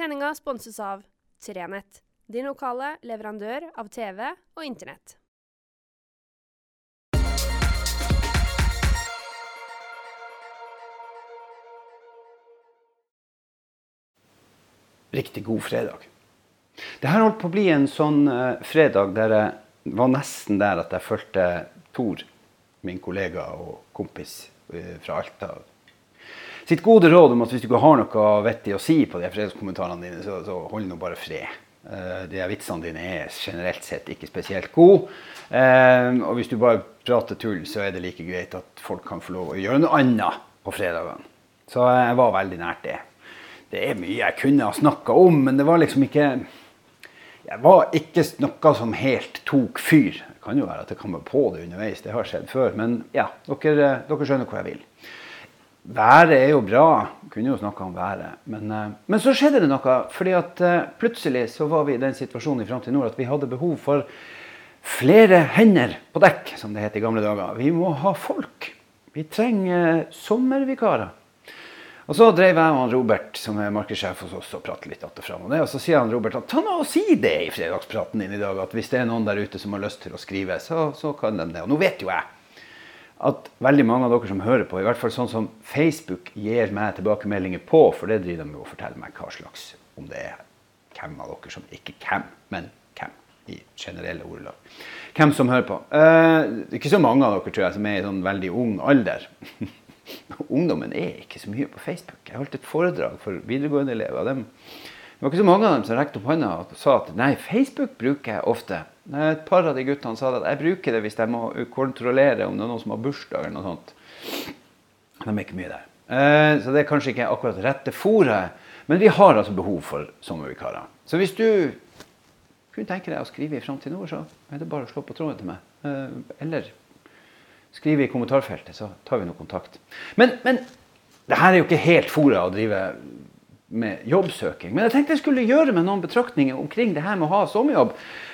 Sendinga sponses av Trenett, din lokale leverandør av TV og Internett. Riktig god fredag. Det her holdt på å bli en sånn eh, fredag der jeg var nesten der at jeg fulgte Tor, min kollega og kompis eh, fra Alta. Sitt gode råd om at hvis du ikke har noe vettig å si på de fredagskommentarene dine, så, så hold nå bare fred. Eh, de vitsene dine er generelt sett ikke spesielt gode. Eh, og hvis du bare prater tull, så er det like greit at folk kan få lov å gjøre noe annet på fredagene. Så jeg var veldig nært det. Det er mye jeg kunne ha snakka om, men det var liksom ikke Jeg var ikke noe som helt tok fyr. Det kan jo være at jeg kommer på det underveis, det har skjedd før. Men ja, dere, dere skjønner hvor jeg vil. Været er jo bra. Kunne jo snakka om været. Men, eh, men, så skjedde det noe. fordi at eh, plutselig så var vi i den situasjonen i Framtid Nord at vi hadde behov for flere hender på dekk, som det het i gamle dager. Vi må ha folk. Vi trenger sommervikarer. Og Så drev jeg og Robert, som er markedssjef hos oss, og pratet litt att og fram. Og så sier han Robert at ta nå og si det i fredagspraten din i dag, at hvis det er noen der ute som har lyst til å skrive, så, så kan de det. Og nå vet jo jeg at veldig mange av dere som hører på, i hvert fall sånn som Facebook gir meg tilbakemeldinger på, for det driver de med å fortelle meg hva slags, om det er hvem av dere som Ikke hvem, men hvem, i generelle ordelag. Hvem som hører på. Eh, ikke så mange av dere tror jeg, som er i sånn veldig ung alder. Ungdommen er ikke så mye på Facebook. Jeg holdt et foredrag for videregående elever. De, det var ikke så mange av dem som rekte opp hånda og sa at nei, Facebook bruker jeg ofte. Et par av de guttene sa at jeg bruker det hvis jeg må kontrollere om det er noen som har bursdag eller noe sånt. De er ikke mye der. Eh, så det er kanskje ikke akkurat rette fòret. Men vi har altså behov for sommervikarer. Så hvis du kunne tenke deg å skrive i Framtid Nord, så er det bare å slå på tråden til meg. Eh, eller skrive i kommentarfeltet, så tar vi noe kontakt. Men, men det her er jo ikke helt fòret å drive med jobbsøking. Men jeg tenkte jeg skulle gjøre meg noen betraktninger omkring det her med å ha sommerjobb.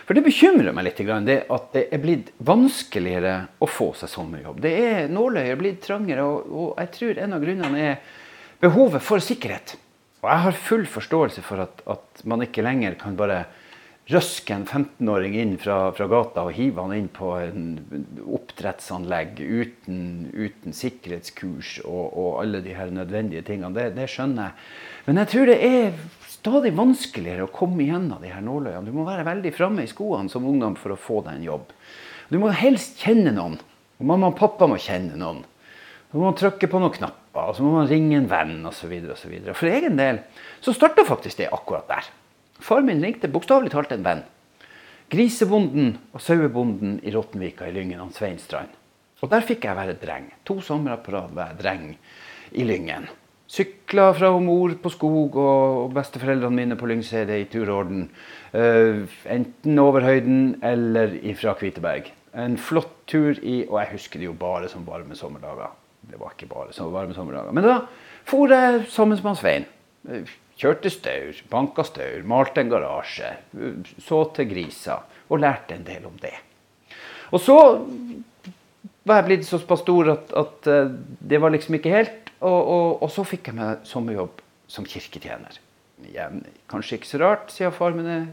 For det bekymrer meg litt det at det er blitt vanskeligere å få seg sommerjobb. Det er Nåløyet blitt trangere, og, og jeg tror en av grunnene er behovet for sikkerhet. Og jeg har full forståelse for at, at man ikke lenger kan bare røske en 15-åring inn fra, fra, gata og hive han inn på en oppdrettsanlegg uten, uten sikkerhetskurs og, og, alle de her nødvendige tingene. Det, det, skjønner jeg. Men jeg tror det er stadig vanskeligere å komme igjennom de her nåløyene. Du må være veldig framme i skoene som ungdom for å få deg en jobb. Du må helst kjenne noen. Og mamma og pappa må kjenne noen. Så må man trykke på noen knapper, og så må man ringe en venn osv. For egen del så starta faktisk det akkurat der. Far min ringte bokstavelig talt en venn. Grisebonden og sauebonden i Rottenvika i Lyngen, han Svein Strand. Og der fikk jeg være dreng. To somre på rad var jeg dreng i Lyngen. Sykla fra mor på skog og besteforeldrene mine på Lyngsedet i turorden. Uh, enten over høyden eller ifra Kviteberg. En flott tur i Og jeg husker det jo bare som varme sommerdager. Det var ikke bare som varme sommerdager. Men da for jeg sammen med Svein. Kjørte staur, banka staur, malte en garasje, så til grisa og lærte en del om det. Og så var jeg blitt såpass stor at, at, eh, det var liksom ikke helt. Og, og, og så fikk jeg meg sommerjobb som kirketjener. Igjen, kanskje ikke så rart, siden far min er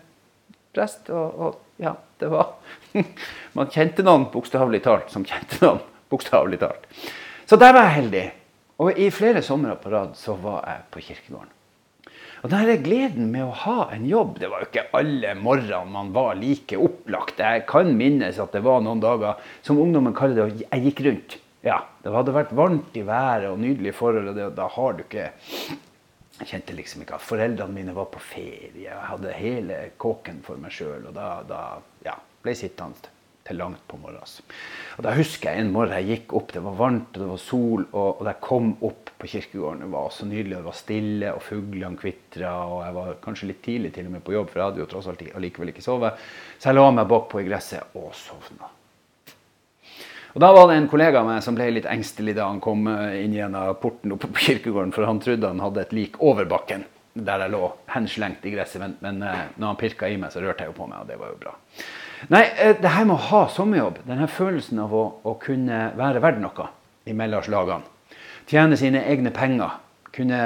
prest. Og, og ja, det var Man kjente noen, bokstavelig talt, som kjente noen, bokstavelig talt. Så der var jeg heldig. Og i flere somre på rad så var jeg på kirkegården. Og denne gleden med å ha en jobb Det var jo ikke alle morgener man var like opplagt. Jeg kan minnes at det var noen dager som ungdommen kaller det jeg gikk rundt. Ja, Det hadde vært varmt i været og nydelige forhold, og da har du ikke Jeg kjente liksom ikke at foreldrene mine var på ferie. Jeg hadde hele kåken for meg sjøl, og da, da ja, ble jeg sittende til langt på morgenen. Og Da husker jeg en morgen jeg gikk opp, det var varmt og det var sol. Og, og jeg kom opp på kirkegården, det var så nydelig. Det var stille, og fuglene kvitra. Og jeg var kanskje litt tidlig til og med på jobb, for jeg hadde jo tross alt allikevel ikke sovet. Så jeg la meg bakpå i gresset og sovna. Og Da var det en kollega av meg som ble litt engstelig da han kom eh, inn gjennom porten oppe på kirkegården, for han trodde han hadde et lik over bakken der jeg lå henslengt i gresset. Men, men eh, når han pirka i meg, så rørte jeg jo på meg, og det var jo bra. Nei, eh, det her med å ha sommerjobb, denne følelsen av å, å kunne være verdt noe i mellomlagene, tjene sine egne penger, kunne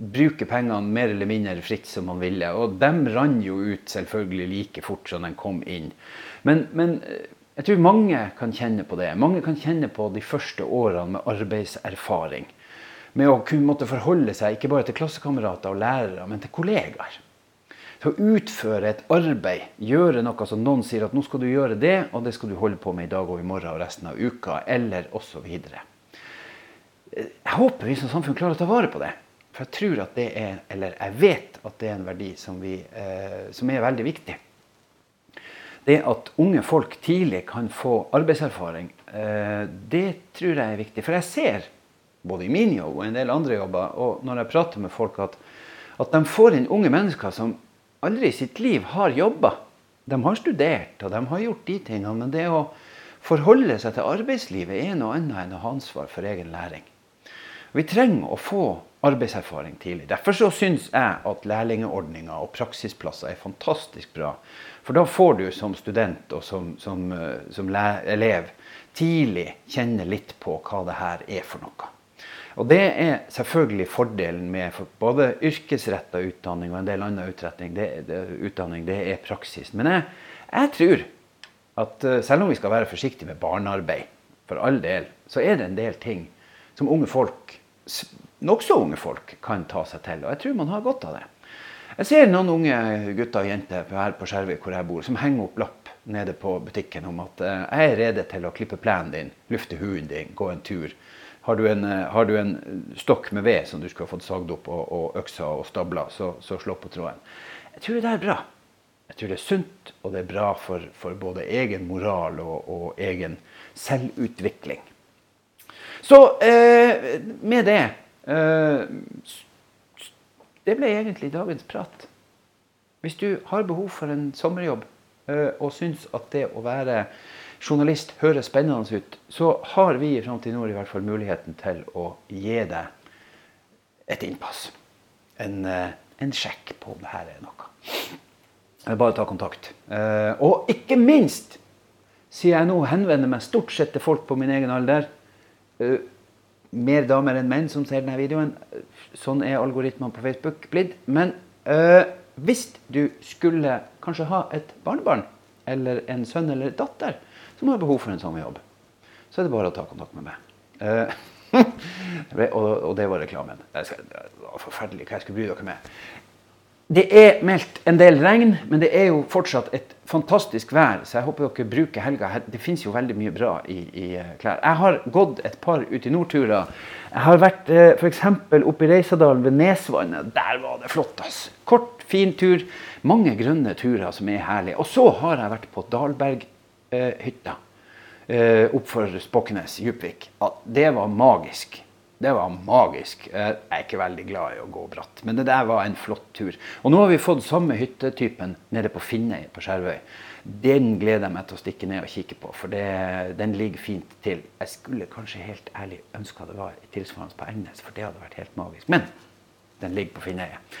bruke pengene mer eller mindre fritt som man ville. Og dem rant jo ut selvfølgelig like fort som de kom inn. Men, men eh, jeg tror mange kan kjenne på det. Mange kan kjenne på de første årene med arbeidserfaring. Med å kunne måtte forholde seg ikke bare til klassekamerater og lærere, men til kollegaer. Til å utføre et arbeid, gjøre noe som noen sier at nå skal du gjøre det, og det skal du holde på med i dag og i morgen og resten av uka, eller osv. Jeg håper vi som samfunn klarer å ta vare på det. For jeg tror at det er, eller jeg vet at det er en verdi som, vi, eh, som er veldig viktig. Det at unge folk tidlig kan få arbeidserfaring, eh, det tror jeg er viktig. For jeg ser, både i min jobb og en del andre jobber, og når jeg prater med folk, at, at de får inn unge mennesker som aldri i sitt liv har jobba. De har studert og de har gjort de tingene, men det å forholde seg til arbeidslivet er noe annet enn å ha ansvar for egen læring. Vi trenger å få arbeidserfaring tidlig. Derfor så syns jeg at lærlingordninga og praksisplasser er fantastisk bra. For da får du som student og som, som, eh, som elev tidlig kjenne litt på hva det her er for noe. Og Det er selvfølgelig fordelen med både yrkesretta utdanning og en del annen utretning. Det, det, utdanning, det er praksis. Men jeg, jeg, tror at eh, selv om vi skal være forsiktige med barnearbeid, for all del, så er det en del ting som unge folk nokså unge folk kan ta seg til. Og jeg tror man har godt av det. Jeg ser noen unge gutter og jenter her på Skjervøy hvor jeg bor, som henger opp lapp nede på butikken om at eh, jeg er rede til å klippe plenen din, lufte huden din, gå en tur. Har du en, eh, har du en stokk med ved som du skulle ha fått sagd opp, og, og øksa og stabla, så, så, slå på tråden. Jeg tror det er bra. Jeg tror det er sunt, og det er bra for, for både egen moral og, og egen selvutvikling. Så eh, med det Eh, det ble egentlig dagens prat. Hvis du har behov for en sommerjobb eh, og syns at det å være journalist høres spennende ut, så har vi i Framtid Nord i hvert fall muligheten til å gi deg et innpass. En, eh, en sjekk på om det her er noe. Bare ta kontakt. Og ikke minst, siden jeg nå henvender meg stort sett til folk på min egen alder mer damer enn menn som ser denne videoen. Sånn er algoritmene på Facebook blitt. Men øh, hvis du skulle kanskje ha et barnebarn eller en sønn eller datter som har behov for en sånn jobb, så er det bare å ta kontakt med meg. Uh, og, og, det var reklamen. Det var forferdelig hva jeg skulle bry dere med. Det er meldt en del regn, men det er jo fortsatt et fantastisk vær. Så jeg håper dere bruker helga. Det fins jo veldig mye bra i, i, eh, klær. Jeg har gått et par ut i nordturer. Jeg har vært eh, f.eks. oppe i Reisadalen ved Nesvannet. Der var det flott. ass. Kort, fin tur. Mange grønne turer som er herlige. Og så har jeg vært på Dalberghytta. Eh, opp for Spoknes-Djupvik. Ja, det var magisk. Det var magisk. Jeg er ikke veldig glad i å gå bratt, men det der var en flott tur. Og nå har vi fått samme hyttetypen nede på Finnøy på Skjervøy. Den gleder jeg meg til å stikke ned og kikke på, for det, den ligger fint til. Jeg skulle kanskje helt ærlig ønska det var tilsvarende på Engnes, for det hadde vært helt magisk. Men den ligger på Finnøyet.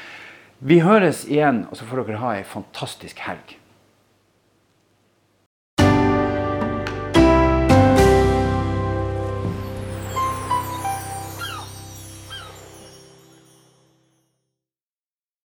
Vi høres igjen, og så får dere ha ei fantastisk helg.